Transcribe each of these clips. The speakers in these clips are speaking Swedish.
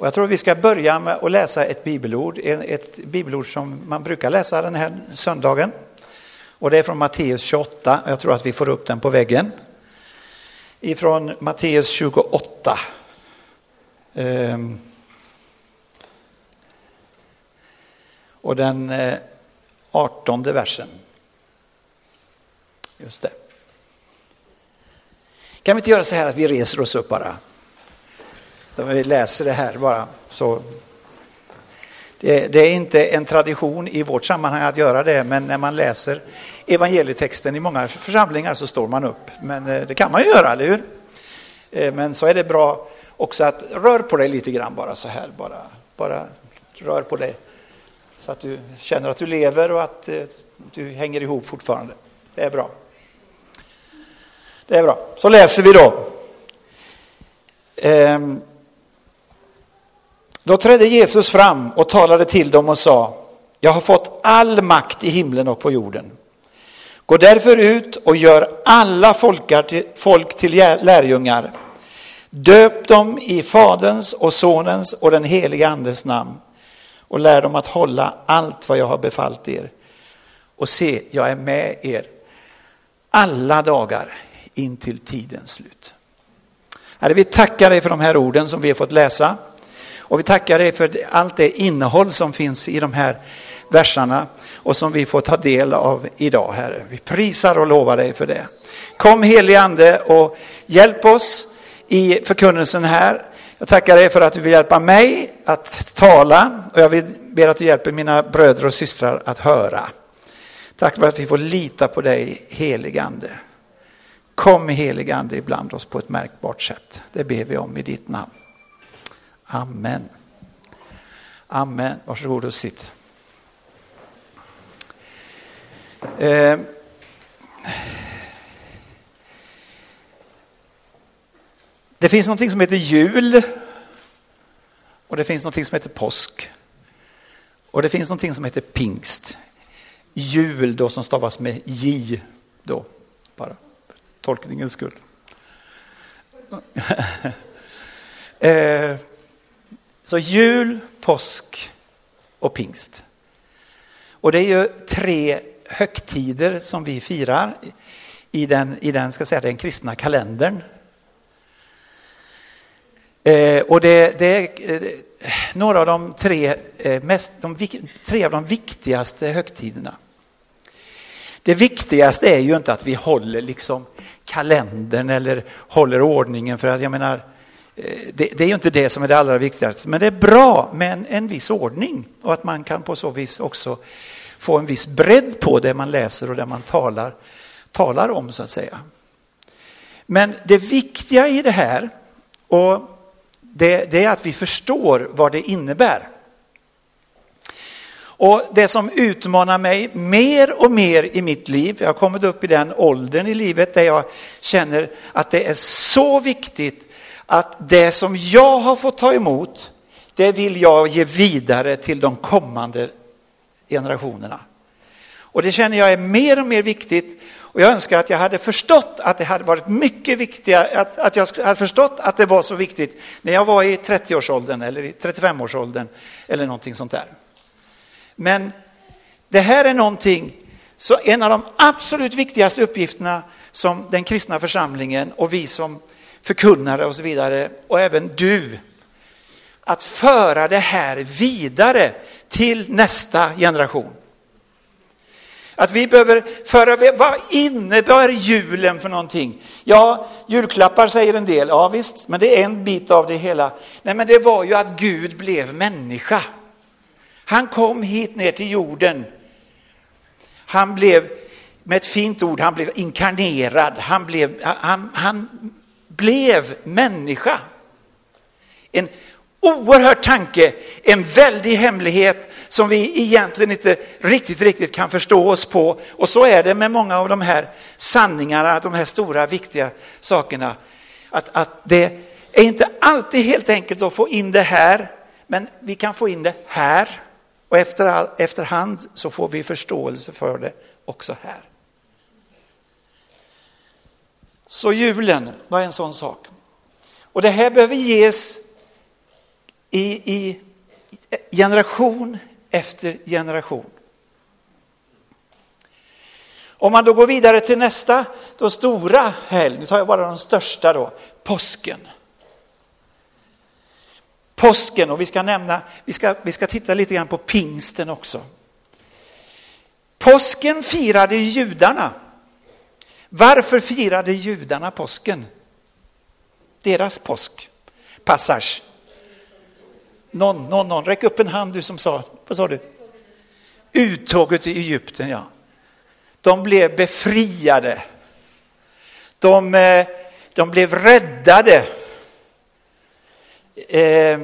Och jag tror vi ska börja med att läsa ett bibelord, ett bibelord som man brukar läsa den här söndagen. Och det är från Matteus 28, jag tror att vi får upp den på väggen. Ifrån Matteus 28. Ehm. Och den eh, 18 versen. Just det. Kan vi inte göra så här att vi reser oss upp bara? Vi läser det här bara. Så det, det, är inte en tradition i vårt sammanhang att göra det, men när man läser evangelietexten i många församlingar så står man upp. Men eh, det kan man ju göra, eller hur? Eh, men så är det bra också att rör på dig lite grann bara så här. Bara, bara rör på dig så att du känner att du lever och att eh, du hänger ihop fortfarande. Det är bra. Det är bra. Så läser vi då. Ehm. Då trädde Jesus fram och talade till dem och sa, jag har fått all makt i himlen och på jorden. Gå därför ut och gör alla folk till lärjungar. Döp dem i Faderns och Sonens och den helige Andes namn och lär dem att hålla allt vad jag har befallt er. Och se, jag är med er alla dagar in till tidens slut. Herre, vi tackar dig för de här orden som vi har fått läsa. Och vi tackar dig för allt det innehåll som finns i de här versarna och som vi får ta del av idag, Herre. Vi prisar och lovar dig för det. Kom helige Ande och hjälp oss i förkunnelsen här. Jag tackar dig för att du vill hjälpa mig att tala och jag vill ber att du hjälper mina bröder och systrar att höra. Tack för att vi får lita på dig, helige Ande. Kom helige Ande ibland oss på ett märkbart sätt. Det ber vi om i ditt namn. Amen. Amen. Varsågod och sitt. Eh. Det finns någonting som heter jul och det finns någonting som heter påsk. Och det finns någonting som heter pingst. Jul då som stavas med J då, bara tolkningens skull. eh. Så jul, påsk och pingst. Och det är ju tre högtider som vi firar i den, i den, ska säga, den kristna kalendern. Eh, och det, det, är eh, några av de tre, eh, mest, de, tre av de viktigaste högtiderna. Det viktigaste är ju inte att vi håller liksom kalendern eller håller ordningen för att jag menar Eh, Eh, det, det, är ju inte det som är det allra viktigaste, men det är bra med en, en viss ordning och att man kan på så vis också få en viss bredd på det man läser och det man talar, talar om så att säga. Men det viktiga i det här, och det, det är att vi förstår vad det innebär. Och det som utmanar mig mer och mer i mitt liv, jag har kommit upp i den åldern i livet där jag känner att det är så viktigt att det som jag har fått ta emot, det vill jag ge vidare till de kommande generationerna. Och det känner jag är mer och mer viktigt. Och jag önskar att jag hade förstått att det hade varit mycket viktigare, att, att jag hade förstått att det var så viktigt när jag var i 30-årsåldern eller i 35-årsåldern eller någonting sånt där. Men det här är någonting, så en av de absolut viktigaste uppgifterna som den kristna församlingen och vi som förkunnare och så vidare, och även du, att föra det här vidare till nästa generation. Att vi behöver föra, vad innebär julen för någonting? Ja, julklappar säger en del, ja visst, men det är en bit av det hela. Nej, men det var ju att Gud blev människa. Han kom hit ner till jorden. Han blev, med ett fint ord, han blev inkarnerad. Han, blev, han, han blev människa. En oerhörd tanke, en väldig hemlighet som vi egentligen inte riktigt, riktigt kan förstå oss på. Och så är det med många av de här sanningarna, de här stora viktiga sakerna. Att, att det är inte alltid helt enkelt att få in det här, men vi kan få in det här. Och efter, efterhand så får vi förståelse för det också här. Så julen var en sån sak. Och det här behöver ges i, i generation efter generation. Om man då går vidare till nästa då stora helg, nu tar jag bara de största då, påsken. Påsken och vi ska nämna, vi ska, vi ska titta lite grann på pingsten också. Påsken firade judarna. Varför firade judarna påsken? Deras påsk, passage. Någon, någon, någon, räck upp en hand du som sa, vad sa du? Uttåget i Egypten, ja. De blev befriade. De, eh, de blev räddade. Eh,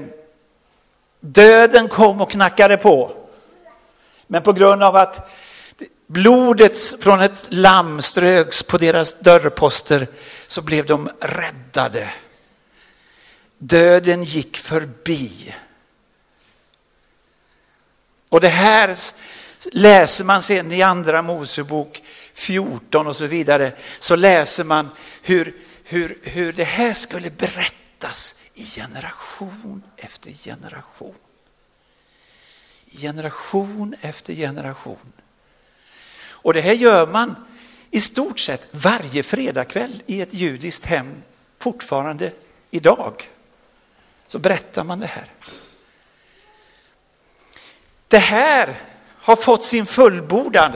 döden kom och knackade på. Men på grund av att blodet från ett lamm ströks på deras dörrposter så blev de räddade. Döden gick förbi. Och det här läser man sen i andra Mosebok 14 och så vidare, så läser man hur, hur, hur det här skulle berättas i generation efter generation. Generation efter generation. Och det här gör man i stort sett varje fredagkväll i ett judiskt hem fortfarande idag. Så berättar man det här. Det här har fått sin fullbordan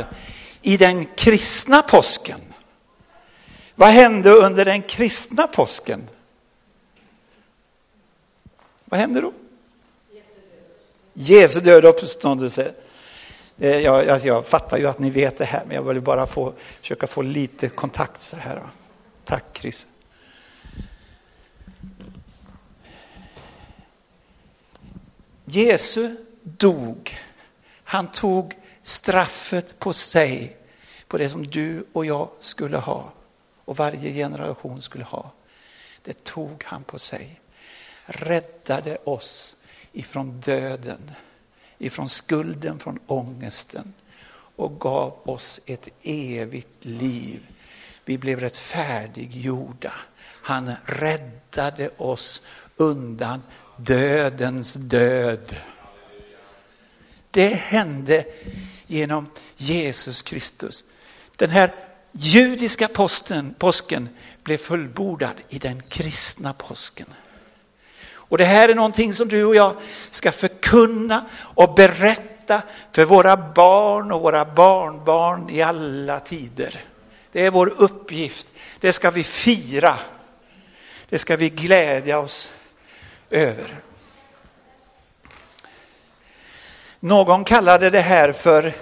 i den kristna påsken. Vad hände under den kristna påsken? Vad hände då? Jesu död och uppståndelse. Eh, jag, alltså jag fattar ju att ni vet det här, men jag vill bara få, försöka få lite kontakt så här. Tack Chris. Jesu dog. Han tog straffet på sig, på det som du och jag skulle ha och varje generation skulle ha. Det tog han på sig. Räddade oss ifrån döden, ifrån skulden, från ångesten och gav oss ett evigt liv. Vi blev rättfärdiggjorda. Han räddade oss undan dödens död. Det hände genom Jesus Kristus. Den här judiska posten, påsken blev fullbordad i den kristna påsken. Och det här är någonting som du och jag ska förkunna och berätta för våra barn och våra barnbarn i alla tider. Det är vår uppgift. Det ska vi fira. Det ska vi glädja oss över. Någon kallade det här för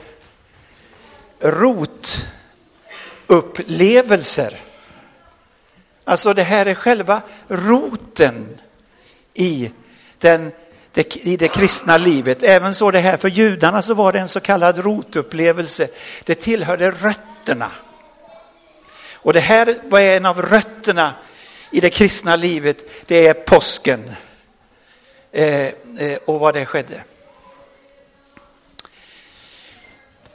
rotupplevelser. Alltså det här är själva roten i, den, det, i det kristna livet. Även så det här för judarna så var det en så kallad rotupplevelse. Det tillhörde rötterna. Och det här var en av rötterna i det kristna livet. Det är påsken eh, eh, och vad det skedde.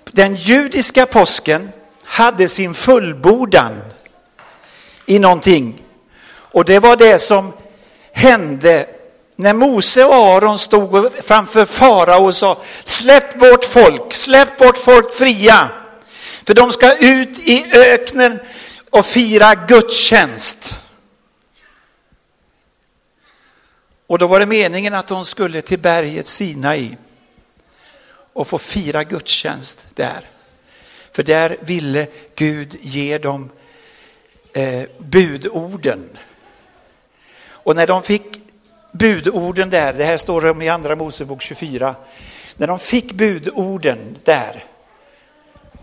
Den judiska påsken hade sin fullbordan i någonting. Och det var det som hände när Mose och Aron stod framför farao och sa släpp vårt folk, släpp vårt folk fria. För de ska ut i öknen och fira gudstjänst. Och då var det meningen att de skulle till berget Sinai och få fira gudstjänst där. För där ville Gud ge dem eh, budorden. Och när de fick budorden där, det här står om i andra Mosebok 24, när de fick budorden där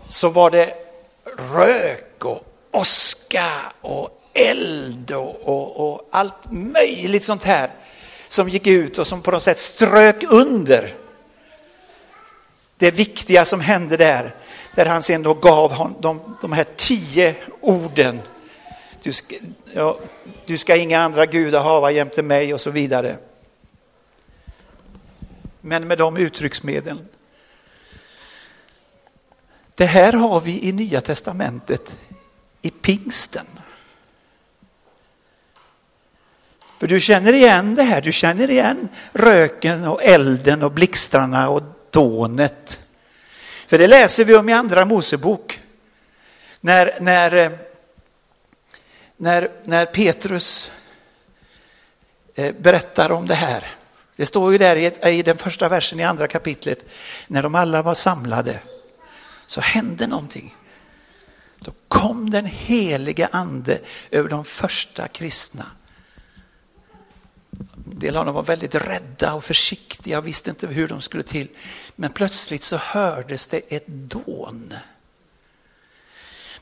så var det rök och oska och eld och, och, och allt möjligt sånt här som gick ut och som på något sätt strök under det viktiga som hände där, där han sen då gav honom de, de här tio orden. Du ska, ja, du ska inga andra gudar hava jämte mig och så vidare. Men med de uttrycksmedlen. Det här har vi i Nya Testamentet i pingsten. För du känner igen det här, du känner igen röken och elden och blixtarna och dånet. För det läser vi om i andra Mosebok. När, när, eh, när, när Petrus eh, berättar om det här. Det står ju där i den första versen i andra kapitlet. När de alla var samlade så hände någonting. Då kom den helige ande över de första kristna. En del av dem var väldigt rädda och försiktiga och visste inte hur de skulle till. Men plötsligt så hördes det ett dån.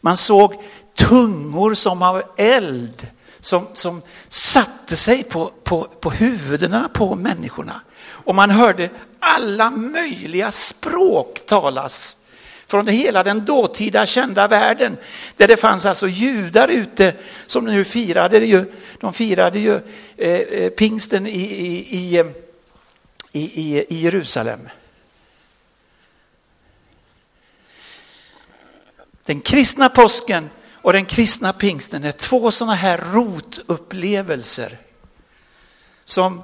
Man såg tungor som av eld som, som satte sig på, på, på huvudena på människorna. Och man hörde alla möjliga språk talas från hela den dåtida kända världen. Där det fanns alltså judar ute som nu firade ju, de firade ju eh, eh pingsten i, i, i, eh, i, i Jerusalem. Den kristna påsken och den kristna pingsten är två sådana här rotupplevelser som,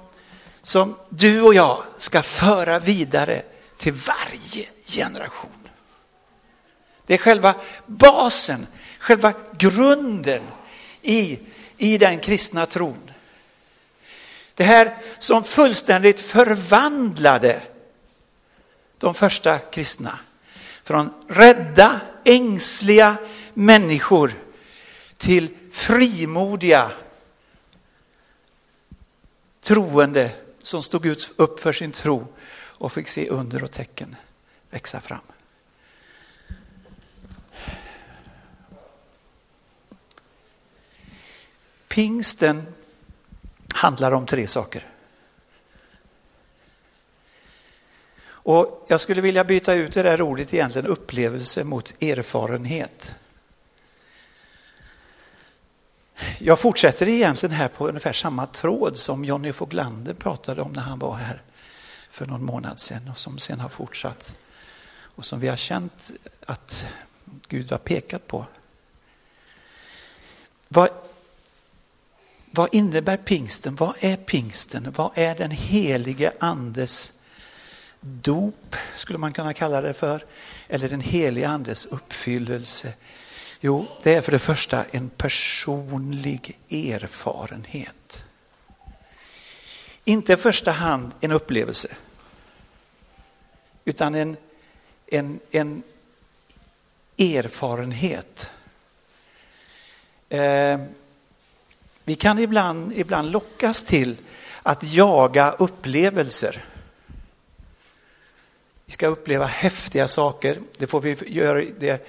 som du och jag ska föra vidare till varje generation. Det är själva basen, själva grunden i, i den kristna tron. Det här som fullständigt förvandlade de första kristna. Från rädda, ängsliga människor till frimodiga troende som stod ut upp för sin tro och fick se under och tecken växa fram. Pingsten handlar om tre saker. Och jag skulle vilja byta ut det där ordet egentligen upplevelse mot erfarenhet. Jag fortsätter egentligen här på ungefär samma tråd som Jonny Foglander pratade om när han var här för någon månad sedan och som sen har fortsatt. Och som vi har känt att Gud har pekat på. Vad vad innebär pingsten? Vad är pingsten? Vad är den helige andes dop, skulle man kunna kalla det för? Eller den helige andes uppfyllelse? Jo, det är för det första en personlig erfarenhet. Inte i första hand en upplevelse, utan en, en, en erfarenhet. Eh, vi kan ibland, ibland lockas till att jaga upplevelser. Vi ska uppleva häftiga saker. Det, får vi göra, det,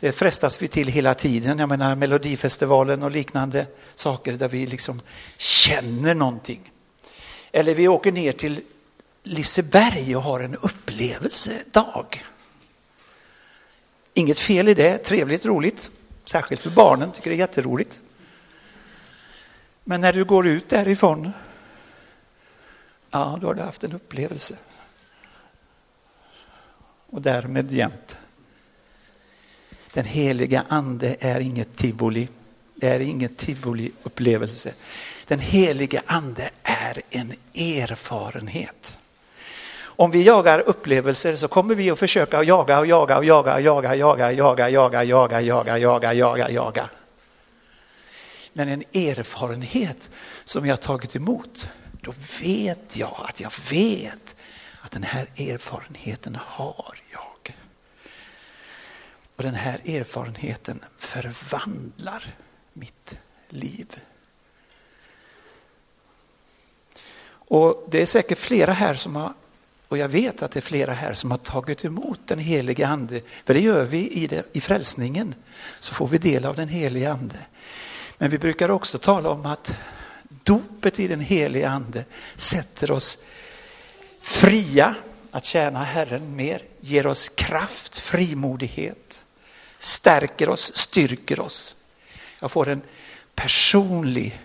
det frestas vi till hela tiden. Jag menar Melodifestivalen och liknande saker där vi liksom känner någonting. Eller vi åker ner till Liseberg och har en upplevelsedag. Inget fel i det, trevligt, roligt. Särskilt för barnen, tycker det är jätteroligt. Men när du går ut därifrån, ja, då har du haft en upplevelse. Och därmed jämt. Den heliga ande är inget tivoli. Det är ingen tivoli-upplevelse. Den heliga ande är en erfarenhet. Om vi jagar upplevelser så kommer vi att försöka jaga och jaga och jaga och jaga, och jaga, jaga, jaga, jaga, jaga, jaga, jaga, jaga men en erfarenhet som jag tagit emot, då vet jag att jag vet att den här erfarenheten har jag. Och den här erfarenheten förvandlar mitt liv. Och det är säkert flera här som har, och jag vet att det är flera här som har tagit emot den helige ande. För det gör vi i, det, i frälsningen, så får vi del av den helige ande. Men vi brukar också tala om att dopet i den helige ande sätter oss fria att tjäna Herren mer, ger oss kraft, frimodighet, stärker oss, styrker oss. Jag får en personlig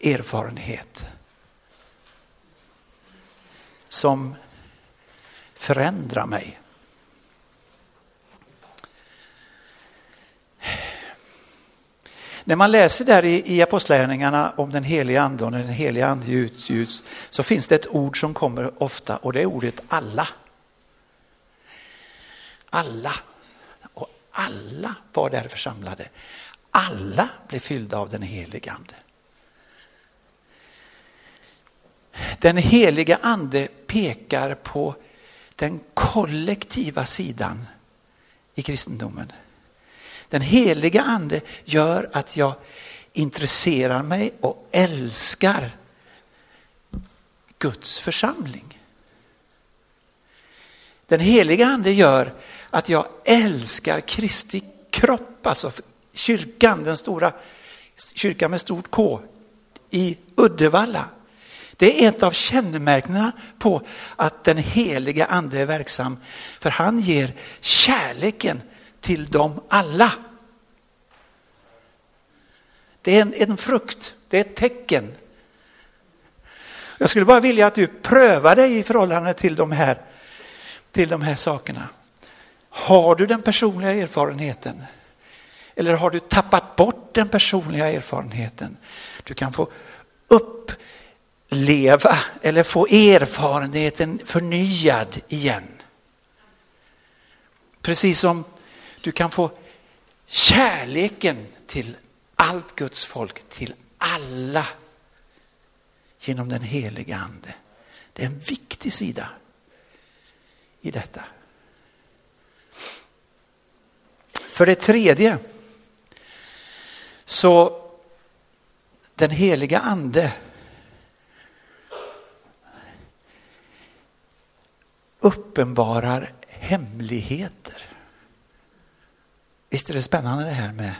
erfarenhet som förändrar mig. När man läser där i, i Apostlagärningarna om den heliga ande och den heliga ande utgjuts så finns det ett ord som kommer ofta och det är ordet alla. Alla. Och alla var där församlade. Alla blev fyllda av den heliga ande. Den heliga ande pekar på den kollektiva sidan i kristendomen. Den heliga ande gör att jag intresserar mig och älskar Guds församling. Den heliga ande gör att jag älskar Kristi kropp, alltså kyrkan, den stora kyrkan med stort K i Uddevalla. Det är ett av kännemärkena på att den heliga ande är verksam. För han ger kärleken till dem alla. Det är en, en frukt, det är ett tecken. Jag skulle bara vilja att du prövar dig i förhållande till de här, till de här sakerna. Har du den personliga erfarenheten? Eller har du tappat bort den personliga erfarenheten? Du kan få uppleva eller få erfarenheten förnyad igen. Precis som du kan få kärleken till allt Guds folk, till alla genom den heliga ande. Det är en viktig sida i detta. För det tredje så den heliga ande uppenbarar hemligheter. Visst är det spännande det här med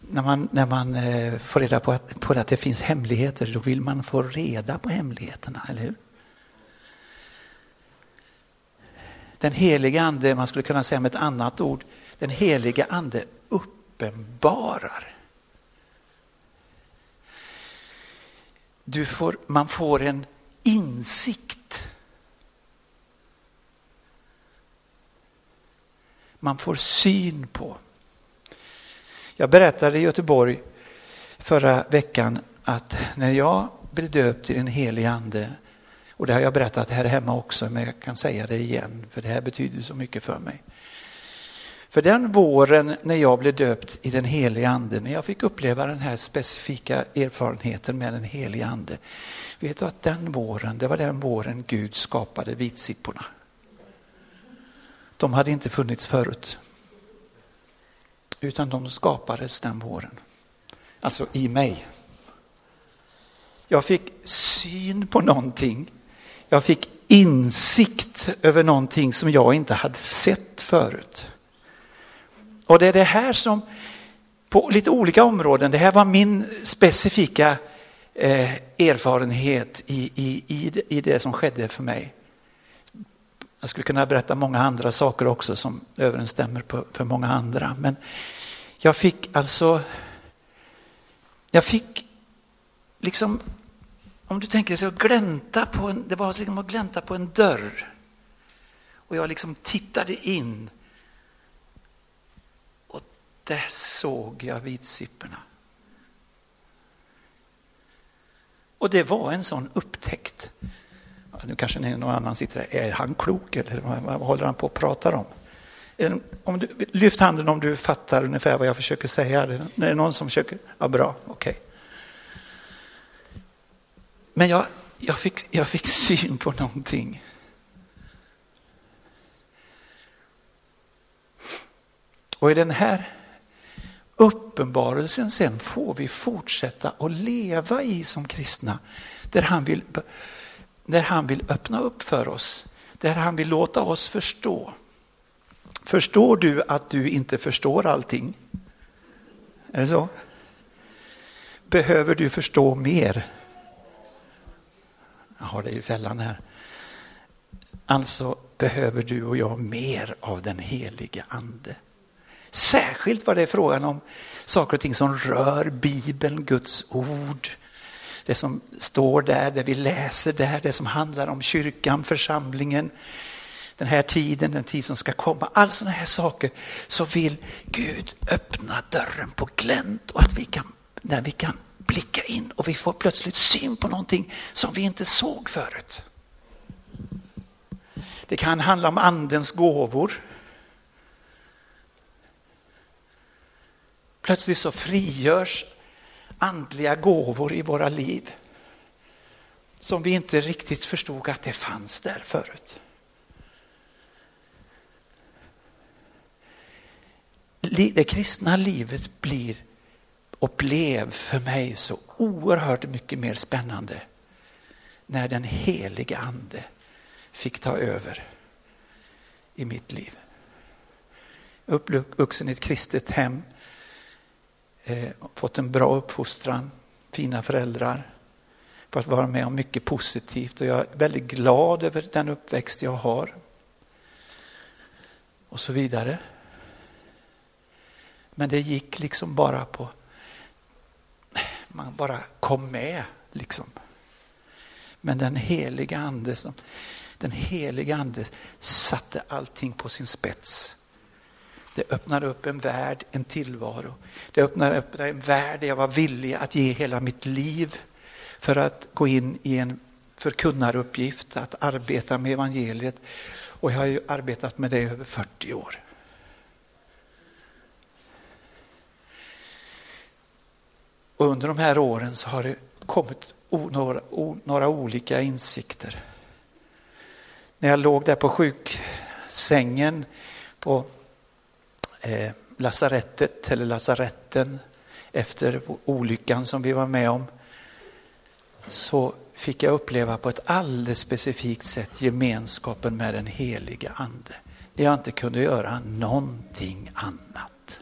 när man, när man eh, får reda på att, på att det finns hemligheter, då vill man få reda på hemligheterna, eller hur? Den heliga ande, man skulle kunna säga med ett annat ord, den heliga ande uppenbarar. Du får, man får en insikt. Man får syn på. Jag berättade i Göteborg förra veckan att när jag blev döpt i den helige ande, och det har jag berättat här hemma också, men jag kan säga det igen, för det här betyder så mycket för mig. För den våren när jag blev döpt i den helige ande, när jag fick uppleva den här specifika erfarenheten med den helige ande. Vet du att den våren, det var den våren Gud skapade vitsipporna. De hade inte funnits förut. Utan de skapades den våren. Alltså i mig. Jag fick syn på någonting. Jag fick insikt över någonting som jag inte hade sett förut. Och det är det här som på lite olika områden, det här var min specifika eh, erfarenhet i, i, i, i det som skedde för mig. Jag skulle kunna berätta många andra saker också som överensstämmer på, för många andra. Men jag fick alltså, jag fick liksom, om du tänker dig att glänta på en, det var liksom att glänta på en dörr. Och jag liksom tittade in Och där såg jag vitsipporna. Och det var en sån upptäckt. Nu kanske någon annan sitter där, är han klok eller vad håller han på att prata om? om du, lyft handen om du fattar ungefär vad jag försöker säga. Är det någon som försöker? Ja, bra, okej. Okay. Men jag, jag, fick, jag fick syn på någonting. Och i den här uppenbarelsen sen får vi fortsätta att leva i som kristna. Där han vill, där han vill öppna upp för oss, där han vill låta oss förstå. Förstår du att du inte förstår allting? Är det så? Behöver du förstå mer? Jag har det i fällan här. Alltså behöver du och jag mer av den helige ande. Särskilt vad det är frågan om saker och ting som rör Bibeln, Guds ord. Det som står där, det vi läser där, det som handlar om kyrkan, församlingen. den här tiden, den tid som ska komma, Alla sådana här saker, så vill Gud öppna dörren på glänt och att vi kan, när vi kan blicka in och vi får plötsligt syn på någonting som vi inte såg förut. Det kan handla om andens gåvor. Plötsligt så frigörs andliga gåvor i våra liv som vi inte riktigt förstod att det fanns där förut. Det kristna livet blir och blev för mig så oerhört mycket mer spännande när den heliga ande fick ta över i mitt liv. Uppvuxen i ett kristet hem, eh, fått en bra uppfostran, fina föräldrar, fått vara med om mycket positivt och jag är väldigt glad över den uppväxt jag har. Och så vidare. Men det gick liksom bara på, man bara kom med liksom. Men den heliga ande som den heliga ande satte allting på sin spets. Det öppnade upp en värld, en tillvaro. Det öppnade upp en värld där jag var villig att ge hela mitt liv för att gå in i en förkunnaruppgift, att arbeta med evangeliet. Och jag har ju arbetat med det i över 40 år. Och under de här åren så har det kommit några, några olika insikter när jag låg där på sjuksängen på eh, lasarettet eller lasaretten efter olyckan som vi var med om så fick jag uppleva på ett alldeles specifikt sätt gemenskapen med den heliga ande. Där jag inte kunde göra någonting annat.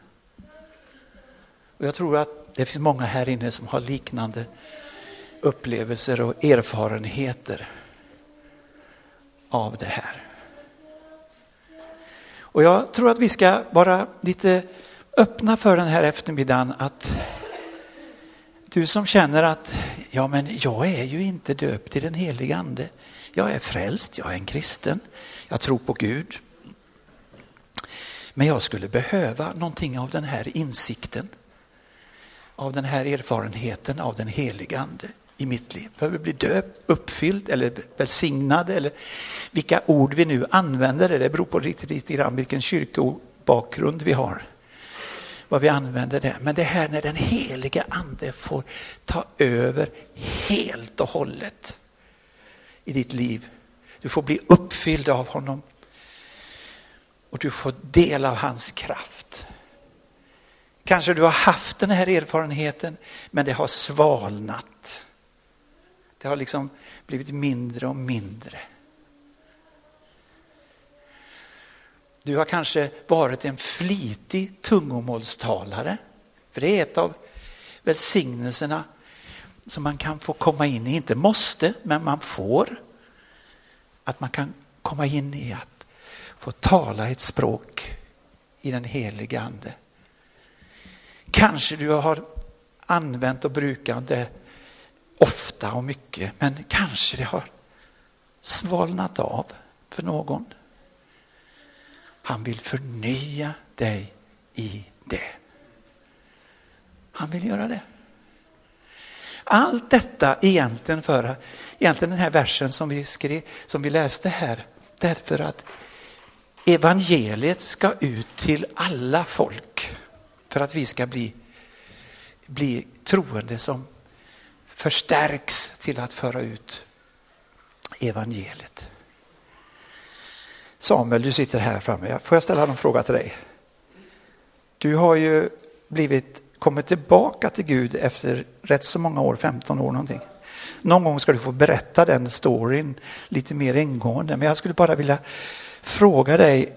Och jag tror att det finns många här inne som har liknande upplevelser och erfarenheter av det här. Och jag tror att vi ska vara lite öppna för den här eftermiddagen att du som känner att ja men jag är ju inte döpt i den heliga ande. Jag är frälst, jag är en kristen, jag tror på Gud. Men jag skulle behöva någonting av den här insikten, av den här erfarenheten av den heliga ande i mitt liv. Behöver bli döpt, uppfylld eller välsignad eller vilka ord vi nu använder. Det beror på lite, lite grann vilken kyrkobakgrund vi har. Vad vi använder det. Men det här när den heliga ande får ta över helt och hållet i ditt liv. Du får bli uppfylld av honom. Och du får del av hans kraft. Kanske du har haft den här erfarenheten men det har svalnat. Det har liksom blivit mindre och mindre. Du har kanske varit en flitig tungomålstalare. För det är ett av välsignelserna som man kan få komma in i. Inte måste, men man får. Att man kan komma in i att få tala ett språk i den heliga ande. Kanske du har använt och brukat det ofta och mycket, men kanske det har svalnat av för någon. Han vill förnya dig i det. Han vill göra det. Allt detta egentligen för egentligen den här versen som vi, skrev, som vi läste här, därför att evangeliet ska ut till alla folk för att vi ska bli, bli troende som förstärks till att föra ut evangeliet. Samuel, du sitter här framme. Får jag ställa en fråga till dig? Du har ju blivit, kommit tillbaka till Gud efter rätt så många år, 15 år någonting. Någon gång ska du få berätta den storyn lite mer ingående, men jag skulle bara vilja fråga dig,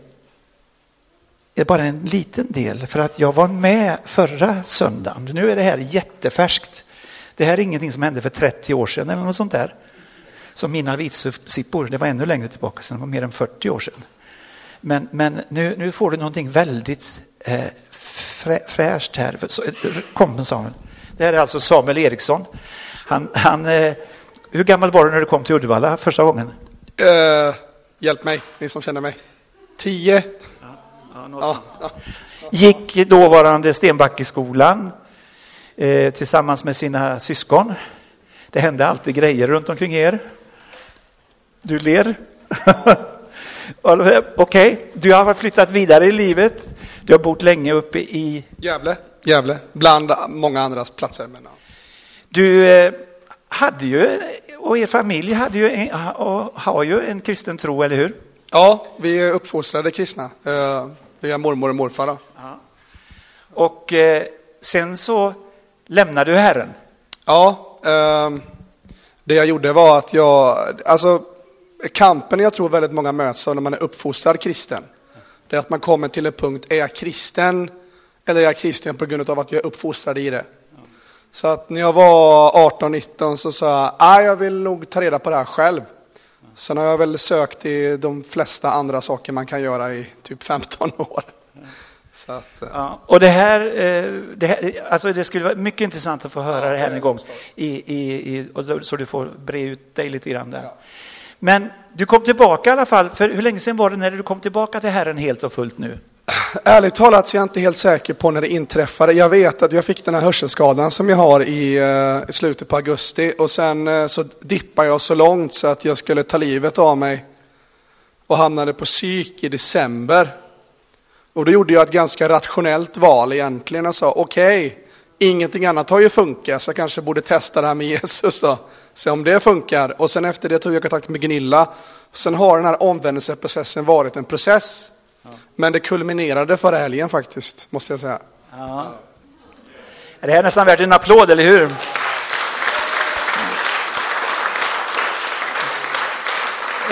det är bara en liten del, för att jag var med förra söndagen. Nu är det här jättefärskt. Det här är ingenting som hände för 30 år sedan eller något sånt där. Som mina vitsippor, det var ännu längre tillbaka sedan, det var mer än 40 år sedan. Men, men nu, nu får du någonting väldigt eh, frä, fräscht här. Kom Samuel. Det här är alltså Samuel Eriksson. Han, han, eh, hur gammal var du när du kom till Uddevalla första gången? Uh, Hjälp mig, ni som känner mig. Tio. Ja, ja. Gick dåvarande Stenbackeskolan eh, tillsammans med sina syskon. Det hände alltid grejer runt omkring er. Du ler. Okej, okay. du har flyttat vidare i livet. Du har bott länge uppe i... Gävle. Gävle, bland många andra platser. Men, ja. Du eh, hade ju, och er familj hade ju, och har ju en kristen tro, eller hur? Ja, vi är uppfostrade kristna. Eh, via mormor och morfar. Ja. Och eh, sen så lämnade du Herren? Ja, eh, det jag gjorde var att jag, alltså kampen jag tror väldigt många möts av när man är uppfostrad kristen, det är att man kommer till en punkt, är jag kristen eller är jag kristen på grund av att jag är uppfostrad i det? Så att när jag var 18-19 så sa jag, ah, jag vill nog ta reda på det här själv. Sen har jag väl sökt i de flesta andra saker man kan göra i typ 15 år. Att, eh. ja, och det här, eh, det här, alltså det skulle vara mycket intressant att få höra ja, det här en gång, i, i, i, och så, så, du får bre ut dig lite grann där. Ja. Men du kom tillbaka i alla fall, för hur länge sedan var det när du kom tillbaka till Herren helt och fullt nu? Ärligt talat så är jag inte helt säker på när det inträffade. Jag vet att jag fick den här hörselskadan som jag har i, uh, i slutet på augusti och sen så dippade jag så långt så att jag skulle ta livet av mig och hamnade på psyk i december. Och då gjorde jag ett ganska rationellt val egentligen och sa okej, okay, ingenting annat har ju funkat så jag kanske borde testa det här med Jesus då. Se om det funkar. Och sen efter det tog jag kontakt med Gunilla. Sen har den här omvändelseprocessen varit en process. Men det kulminerade förra helgen faktiskt, måste jag säga. Ja. Det här är nästan värt en applåd, eller hur?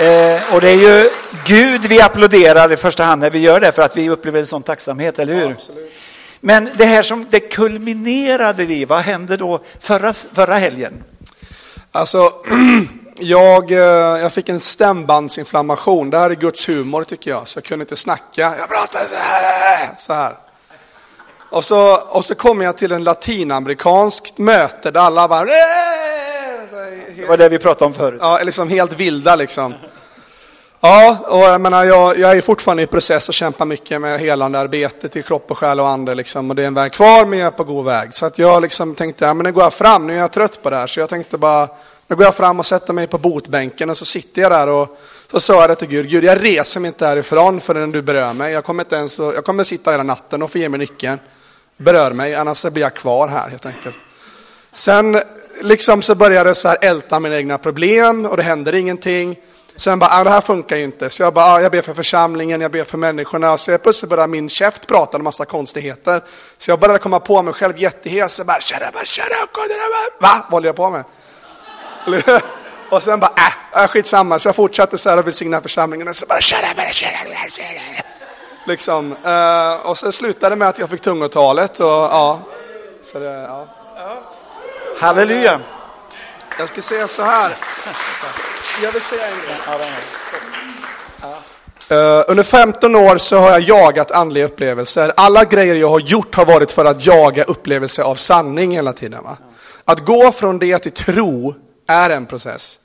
Eh, och det är ju Gud vi applåderar i första hand när vi gör det, för att vi upplever en sån tacksamhet, eller hur? Ja, Men det här som det kulminerade i, vad hände då förra, förra helgen? Alltså, jag, eh, jag fick en stämbandsinflammation. Det här är Guds humor tycker jag, så jag kunde inte snacka. Jag pratade så här. Och så, och så kom jag till en latinamerikanskt möte där alla bara... Det var det vi pratade om förut. Ja, liksom helt vilda liksom. Ja, och jag menar, jag, jag är fortfarande i process och kämpar mycket med helande arbetet i kropp och själ och ande liksom. Och det är en väg kvar, men jag är på god väg. Så att jag liksom tänkte, ja men nu går jag fram, nu är jag trött på det här. Så jag tänkte bara då går jag fram och sätter mig på botbänken och så sitter jag där och så sa jag det till Gud, Gud jag reser mig inte härifrån förrän du berör mig. Jag kommer, inte ens, jag kommer sitta hela natten och få ge mig nyckeln. Berör mig, annars blir jag kvar här helt enkelt. Sen liksom så började jag så här älta mina egna problem och det händer ingenting. Sen bara, ah, det här funkar ju inte. Så jag bara, ah, jag ber för församlingen, jag ber för människorna. Så jag plötsligt började min käft prata en massa konstigheter. Så jag började komma på mig själv jättehes. Jag bara, Va? Vad håller jag på med? Och sen bara, äh, skitsamma. Så jag fortsatte så här och välsigna församlingen. Och så bara, liksom. Uh, och sen slutade det med att jag fick tungotalet. Och, ja. Så det, ja. Halleluja. Jag ska säga så här. Jag vill säga en grej. Uh, under 15 år så har jag jagat andliga upplevelser. Alla grejer jag har gjort har varit för att jaga upplevelser av sanning hela tiden. Va? Att gå från det till tro är en process.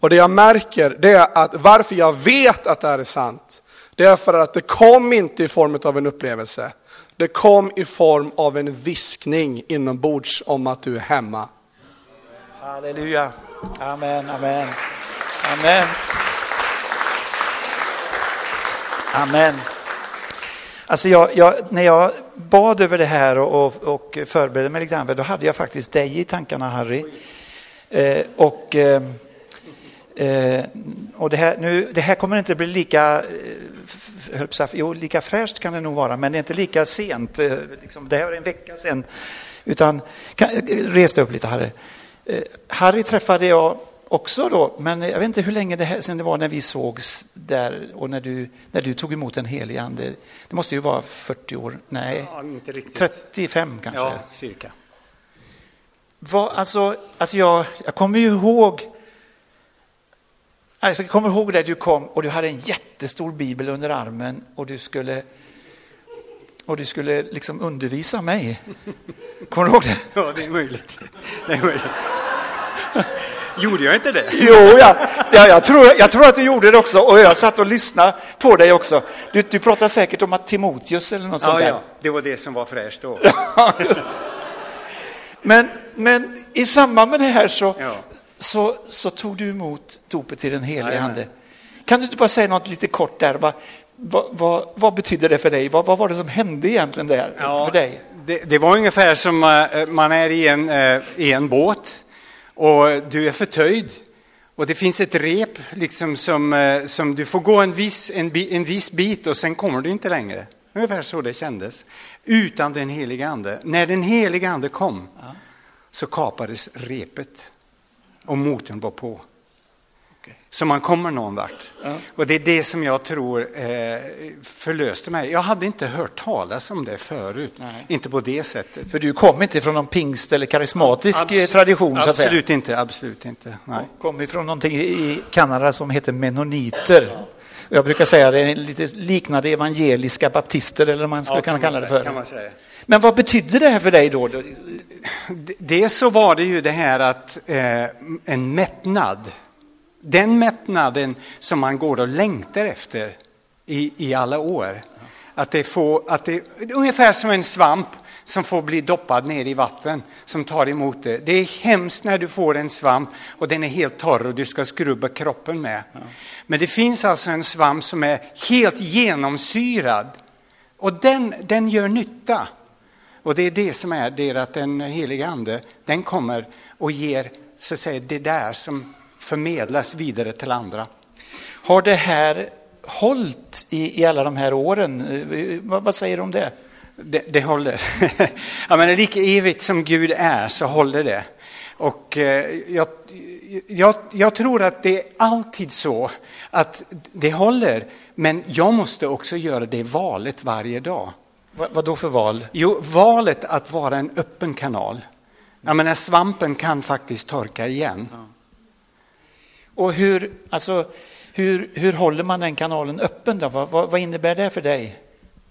Och det jag märker, det är att varför jag vet att det här är sant, det är för att det kom inte i form av en upplevelse. Det kom i form av en viskning inombords om att du är hemma. Halleluja. Amen, amen. Amen. Amen. Alltså jag, jag, när jag bad över det här och, och, och förberedde mig lite grann, då hade jag faktiskt dig i tankarna Harry. Eh, och eh, eh, och det, här, nu, det här kommer inte bli lika, eh, jo, lika fräscht kan det nog vara, men det är inte lika sent. Eh, liksom, det här är en vecka sedan. Utan, kan, res dig upp lite Harry. Eh, Harry träffade jag också då, men jag vet inte hur länge det här, sedan det var när vi sågs där och när du, när du tog emot en helig ande. Det måste ju vara 40 år, nej, ja, 35 kanske? Ja, cirka. Vad, alltså, alltså jag, jag kommer ju ihåg alltså jag kommer ihåg där du kom och du hade en jättestor bibel under armen och du skulle, och du skulle liksom undervisa mig. Kommer du ihåg det? Ja, det är möjligt. Det är möjligt. Gjorde jag inte det? Jo, ja, ja, jag, tror, jag tror att du gjorde det också och jag satt och lyssnade på dig också. Du, du pratar säkert om att Timoteus eller något sånt Ja, där. ja, det var det som var fräscht då. Men, men i samband med det här så, Ja. Så, så tog du emot dopet till den helige. Ande. Kan du inte bara säga något lite kort där? Vad, vad, vad, vad betyder det för dig? Vad, vad var det som hände egentligen där för dig? Det, det var ungefär som eh, man är i en, eh, i en båt och du är förtöjd. Och det finns ett rep liksom som, eh, som du får gå en viss, en, en viss bit och sen kommer du inte längre. Ungefär så det kändes. Utan den heliga ande. När den heliga ande kom så kapades repet och motorn var på. Så man kommer någon vart. Ja. Och det är det som jag tror eh, förlöste mig. Jag hade inte hört talas om det förut. Nej. Inte på det sättet. För du kom inte från någon pingst eller karismatisk Abs- eh, tradition så att säga. Absolut inte, absolut inte. Nej. kom ifrån någonting i Kanada som heter mennoniter. Och Jag brukar säga det är lite liknande evangeliska baptister eller vad man skulle Ja, kunna kan man kalla det säga, för. Men vad betydde det här för dig då? Dels så var det ju det här att eh, en mättnad, den mättnaden som man går och längtar efter i, i alla år. Att det, får, att det är ungefär som en svamp som får bli doppad ner i vatten som tar emot det. Det är hemskt när du får en svamp och den är helt torr och du ska skrubba kroppen med. Men det finns alltså en svamp som är helt genomsyrad och den, den gör nytta. Och det är det som är det att den heliga ande, den kommer och ger så att säga, det där som förmedlas vidare till andra. Har det här hållit i, i alla de här åren? Eh, Vad, vad säger du om det? Det, det håller. ja, men lika evigt som Gud är så håller det. Och eh, jag, jag, jag tror att det är alltid så att det håller, men jag måste också göra det valet varje dag. Vad, vad då för val? Jo, valet att vara en öppen kanal. Jag menar, svampen kan faktiskt torka igen. Och hur, alltså, hur, hur håller man den kanalen öppen? Då? Vad, vad, vad innebär det för dig?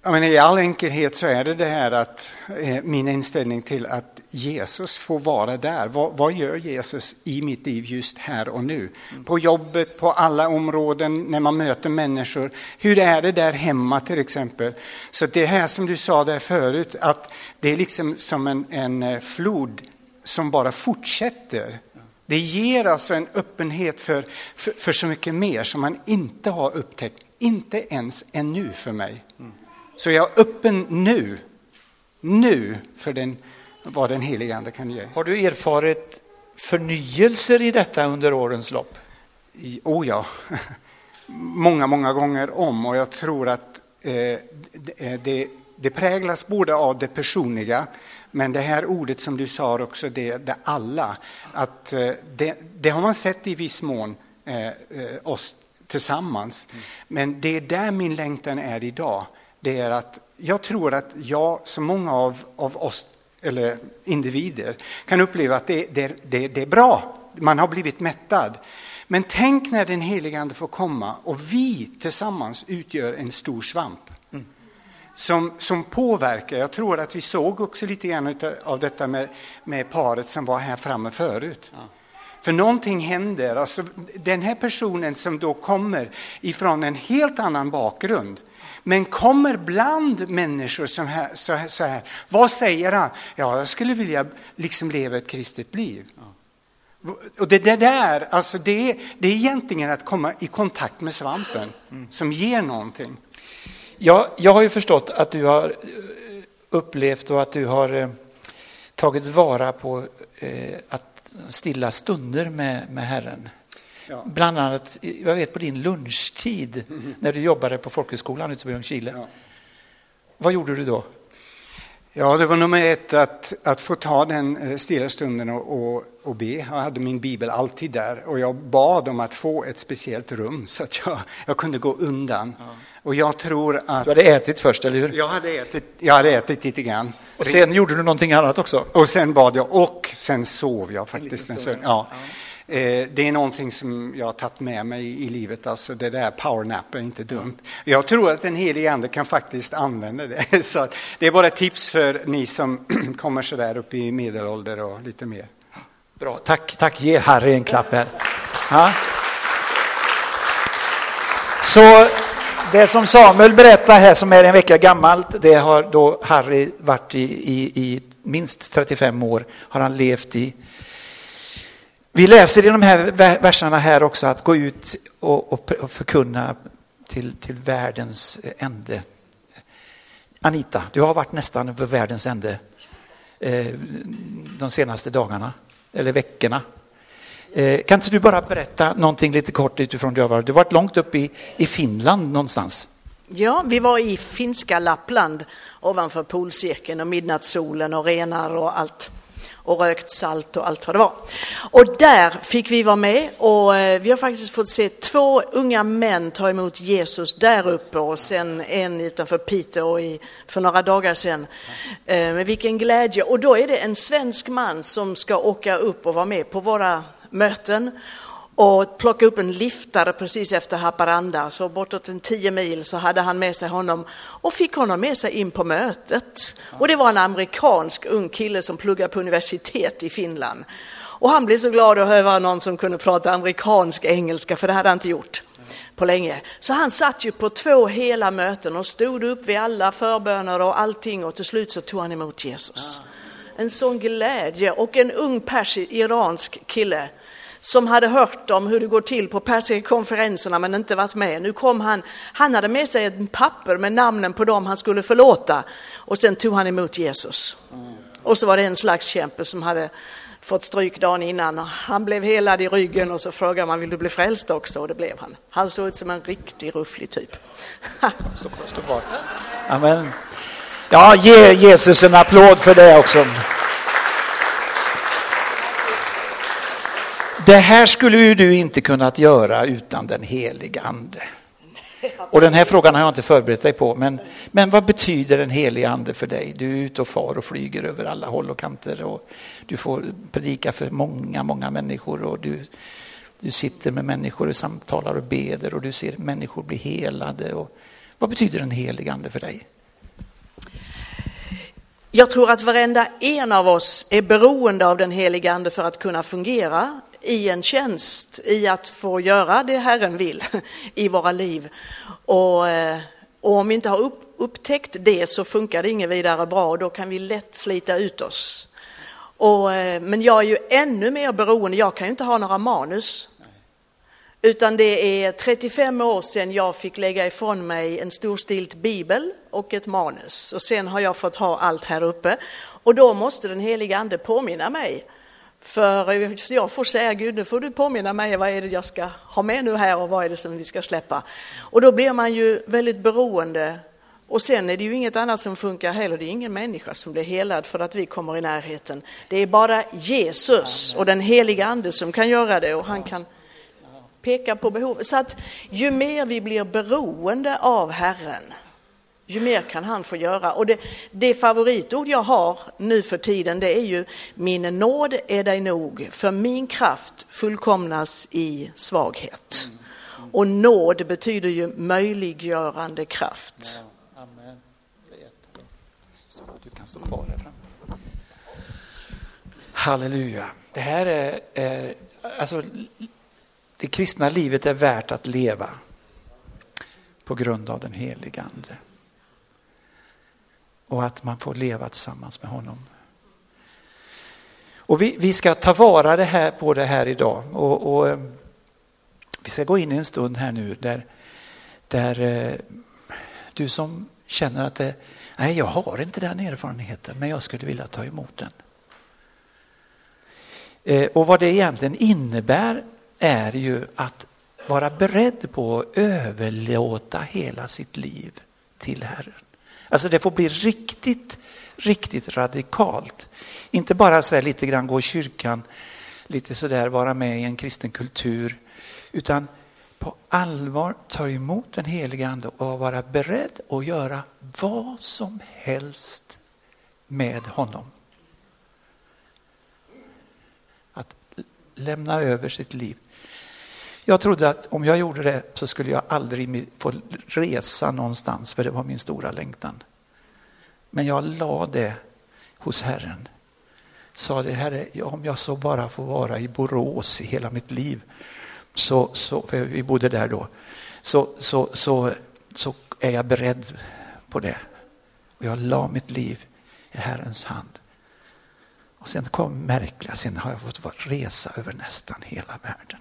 Jag menar, I all enkelhet så är det det här att eh, min inställning till att Jesus får vara där. Vad, vad gör Jesus i mitt liv just här och nu? På jobbet, på alla områden, när man möter människor. Hur är det där hemma till exempel? Så det här som du sa där förut, att det är liksom som en, en eh, flod som bara fortsätter. Det ger alltså en öppenhet för, för, för så mycket mer som man inte har upptäckt, inte ens ännu för mig. Så jag är öppen nu, nu för den, vad den helige Ande kan ge. Har du erfarit förnyelser i detta under årens lopp? I- Oh ja, många, många gånger om och jag tror att eh, det, det, det präglas både av det personliga men det här ordet som du sa också, det, det alla, att eh, det, det har man sett i viss mån eh, eh, oss tillsammans. Men det är där min längtan är idag. Det är att jag tror att jag, som många av, av oss eller individer, kan uppleva att det, det, det, det är bra. Man har blivit mättad. Men tänk när den helige Ande får komma och vi tillsammans utgör en stor svamp. Som, som påverkar. Jag tror att vi såg också lite grann av detta med, med paret som var här framme förut. För någonting händer. Alltså, den här personen som då kommer ifrån en helt annan bakgrund men kommer bland människor som här, så, här, så här. Vad säger han? Ja, jag skulle vilja liksom leva ett kristet liv. Och det, det där, alltså det, det är egentligen att komma i kontakt med svampen som ger någonting. Jag, jag har ju förstått att du har eh, upplevt och att du har eh, tagit vara på eh, att stilla stunder med, med Herren. Ja. Bland annat, jag vet på din lunchtid när du jobbade på folkhögskolan ute på Ljungskile. Ja. Vad gjorde du då? Ja, det var nummer ett att, att få ta den eh, stilla stunden och, och, och be. Jag hade min bibel alltid där och jag bad om att få ett speciellt rum så att jag, jag kunde gå undan. Och jag tror att... Du hade ätit först, eller hur? Jag hade ätit, jag hade ätit lite grann. Och sen gjorde du någonting annat också? Och sen bad jag och sen sov jag faktiskt. En stund. Ja. Eh, Eh, det är någonting som jag har tagit med mig i livet, alltså det där powernap är inte dumt. Jag tror att den helige ande kan faktiskt använda det. Så det är bara ett tips för ni som kommer så där upp i medelålder och lite mer. Bra, tack, tack. Ge Harry en klapp här. Ja. Så det som Samuel berättar här som är en vecka gammalt, det har då Harry varit i, i, i minst 35 år, har han levt i. Vi läser i de här verserna här också att gå ut och, och, förkunna till, till världens ände. Anita, du har varit nästan vid världens ände eh, de senaste dagarna eller veckorna. Eh, kan inte du bara berätta någonting lite kort utifrån det du har varit? Du har varit långt upp i, i Finland någonstans. Ja, vi var i finska Lappland ovanför polcirkeln och midnattssolen och renar och allt och rökt salt och allt vad det var. Och där fick vi vara med och eh, vi har faktiskt fått se två unga män ta emot Jesus där uppe och sen en utanför Piteå i, för några dagar sedan. Eh, med vilken glädje! Och då är det en svensk man som ska åka upp och vara med på våra möten och plocka upp en liftare precis efter Haparanda, så bortåt en tio mil så hade han med sig honom och fick honom med sig in på mötet. Och det var en amerikansk ung kille som pluggade på universitet i Finland. Och han blev så glad att höra någon som kunde prata amerikansk engelska, för det hade han inte gjort på länge. Så han satt ju på två hela möten och stod upp vid alla förböner och allting och till slut så tog han emot Jesus. En sån glädje och en ung persi, iransk kille som hade hört om hur det går till på persiska konferenserna men inte varit med. Nu kom han, han hade med sig ett papper med namnen på dem han skulle förlåta och sen tog han emot Jesus. Och så var det en slags kämpe som hade fått stryk dagen innan och han blev helad i ryggen och så frågade man vill du bli frälst också och det blev han. Han såg ut som en riktig rufflig typ. stå kvar, stå kvar. Amen. Ja, ge Jesus en applåd för det också. Det här skulle ju du inte kunnat göra utan den heliga ande. Och den här frågan har jag inte förberett dig på, men, men vad betyder den heliga ande för dig? Du är ute och far och flyger över alla håll och kanter och du får predika för många, många människor och du, du sitter med människor och samtalar och beder och du ser människor bli helade. Och, vad betyder den heliga ande för dig? Jag tror att varenda en av oss är beroende av den heliga ande för att kunna fungera i en tjänst, i att få göra det Herren vill i våra liv. Och, eh, och om vi inte har upp, upptäckt det så funkar det inget vidare bra och då kan vi lätt slita ut oss. Och, eh, men jag är ju ännu mer beroende, jag kan ju inte ha några manus. Utan det är 35 år sedan jag fick lägga ifrån mig en storstilt bibel och ett manus. Och sen har jag fått ha allt här uppe. Och då måste den heliga ande påminna mig för jag får säga Gud, nu får du påminna mig, vad är det jag ska ha med nu här och vad är det som vi ska släppa? Och då blir man ju väldigt beroende. Och sen är det ju inget annat som funkar heller, det är ingen människa som blir helad för att vi kommer i närheten. Det är bara Jesus och den heliga ande som kan göra det och han kan peka på behovet. Så att ju mer vi blir beroende av Herren, ju mer kan han få göra. Och det, det favoritord jag har nu för tiden det är ju min nåd är dig nog, för min kraft fullkomnas i svaghet. Och nåd betyder ju möjliggörande kraft. Du kan stå kvar där Halleluja. Det här är, är alltså, det kristna livet är värt att leva på grund av den heliga Ande och att man får leva tillsammans med honom. Och vi, vi ska ta vara det här, på det här idag och, och, eh, vi ska gå in i en stund här nu där, där eh, du som känner att det, nej jag har inte den erfarenheten men jag skulle vilja ta emot den. Eh, och vad det egentligen innebär är ju att vara beredd på att överlåta hela sitt liv till Herren. Alltså det får bli riktigt, riktigt radikalt. Inte bara så lite grann gå i kyrkan, lite sådär vara med i en kristen kultur, utan på allvar ta emot den heliga Ande och vara beredd att göra vad som helst med honom. Att lämna över sitt liv. Jag trodde att om jag gjorde det så skulle jag aldrig få resa någonstans för det var min stora längtan. Men jag la det hos Herren. sa det, Herre, om jag så bara får vara i Borås i hela mitt liv, så, så, för vi bodde där då, så, så, så, så är jag beredd på det. Och jag la mitt liv i Herrens hand. Och sen kom märkliga, sen har jag fått resa över nästan hela världen.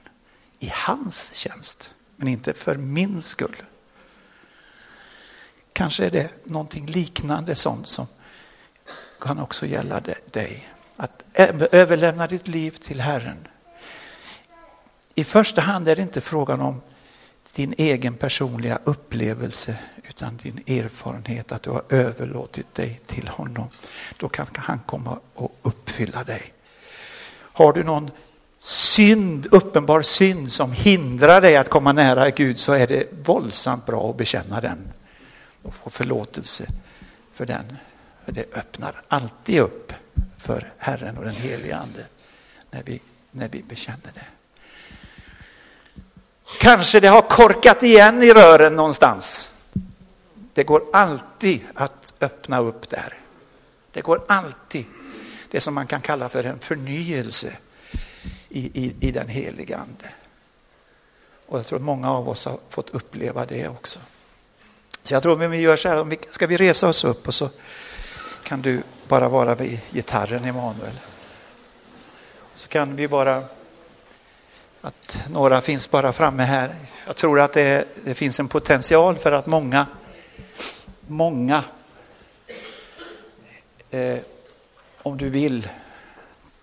I hans tjänst, men inte för min skull. Kanske är det någonting liknande sånt som kan också gälla dig. Att överlämna ditt liv till Herren. I första hand är det inte frågan om din egen personliga upplevelse utan din erfarenhet att du har överlåtit dig till honom. Då kan han komma och uppfylla dig. Har du någon synd, uppenbar synd som hindrar dig att komma nära Gud så är det våldsamt bra att bekänna den och få förlåtelse för den. För det öppnar alltid upp för Herren och den helige Ande när vi, när vi bekänner det. Kanske det har korkat igen i rören någonstans. Det går alltid att öppna upp där. Det går alltid. Det som man kan kalla för en förnyelse i, i, i den heliga Ande. Och jag tror att många av oss har fått uppleva det också. Så jag tror att vi gör så här, ska vi resa oss upp och så kan du bara vara vid gitarren Emanuel. Så kan vi bara, att några finns bara framme här. Jag tror att det, det finns en potential för att många, många, eh, om du vill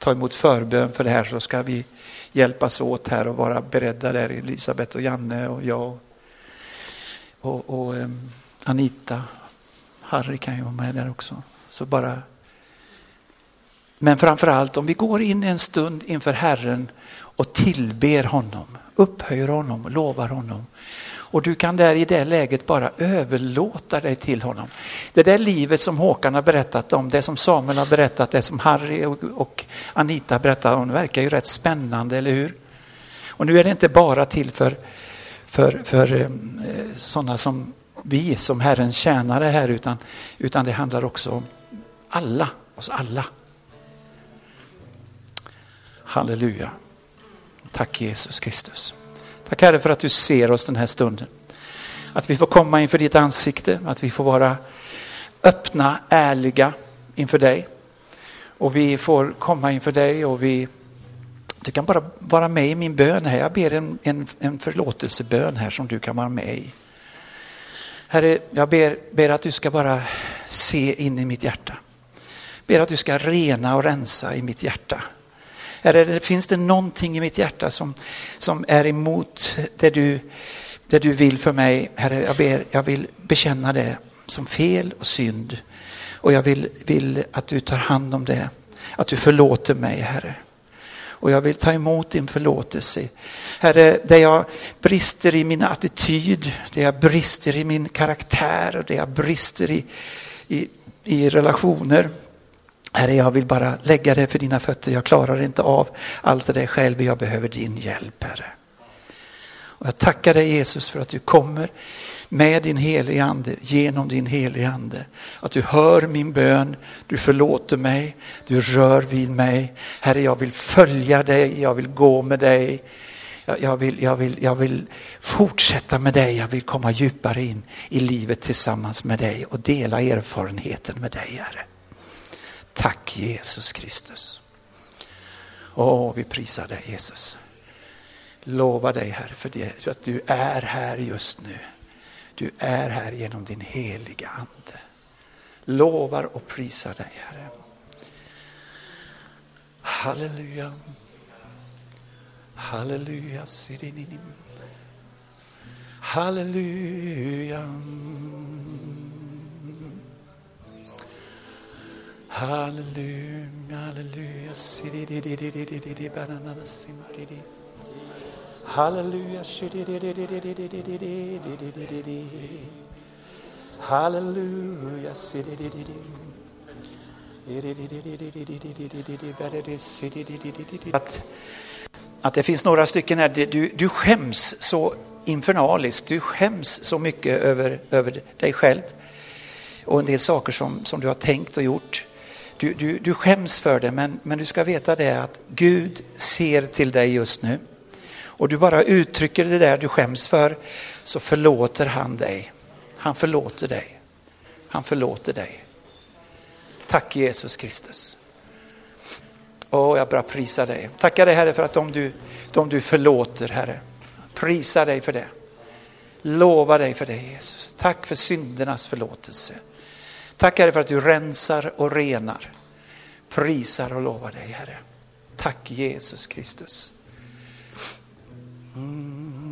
ta emot förbön för det här så ska vi hjälpas åt här och vara beredda där, Elisabeth och Janne och jag och, och um, Anita. Harry kan ju vara med där också. Så bara... Men framför allt om vi går in en stund inför Herren och tillber honom, upphöjer honom, lovar honom. Och du kan där i det läget bara överlåta dig till honom. Det där livet som Håkan har berättat om, det som Samuel har berättat, det som Harry och Anita berättar om, verkar ju rätt spännande, eller hur? Och nu är det inte bara till för, för, för eh, sådana som vi som Herrens tjänare här utan, utan det handlar också om alla, oss alla. Halleluja. Tack Jesus Kristus. Tack Herre för att du ser oss den här stunden. Att vi får komma inför ditt ansikte, att vi får vara öppna, ärliga inför dig. Och vi får komma inför dig och vi du kan bara vara med i min bön här. Jag ber en, en, en förlåtelsebön här som du kan vara med i. Herre, jag ber, ber att du ska bara se in i mitt hjärta. Ber att du ska rena och rensa i mitt hjärta. Herre, finns det någonting i mitt hjärta som, som är emot det du, det du vill för mig? Herre, jag, ber, jag vill bekänna det som fel och synd. Och jag vill, vill att du tar hand om det. Att du förlåter mig, Herre och jag vill ta emot din förlåtelse. Herre, där jag brister i min attityd, där jag brister i min karaktär och där jag brister i, i, i relationer. Herre, jag vill bara lägga det för dina fötter. Jag klarar inte av allt det där själv. Jag behöver din hjälp, Herre. Och jag tackar dig Jesus för att du kommer med din helige ande, genom din helige ande. Att du hör min bön, du förlåter mig, du rör vid mig. Herre, jag vill följa dig, jag vill gå med dig. Jag vill, jag, vill, jag vill fortsätta med dig, jag vill komma djupare in i livet tillsammans med dig och dela erfarenheten med dig, Herre. Tack Jesus Kristus. Åh, vi prisar dig Jesus. Lova dig Herre för, det, för att du är här just nu. Du är här genom din heliga Ande. Lovar och prisar dig Herre. Halleluja. Halleluja. Halleluja. Halleluja, halleluja. Halleluja. Halleluja. Att, att det finns några stycken här, du, du skäms så infernaliskt, du skäms så mycket över, över dig själv och en del saker som, som du har tänkt och gjort du, du, du skäms för det, men, men du ska veta det att Gud ser till dig just nu. Och du bara uttrycker det där du skäms för, så förlåter han dig. Han förlåter dig. Han förlåter dig. Tack Jesus Kristus. Åh, jag bara prisar dig. Tackar dig Herre för att de du, de du förlåter Herre. Prisa dig för det. Lova dig för det Jesus. Tack för syndernas förlåtelse. Tack Herre för att du rensar och renar. Prisar och lovar dig Herre. Tack Jesus Kristus. Mm.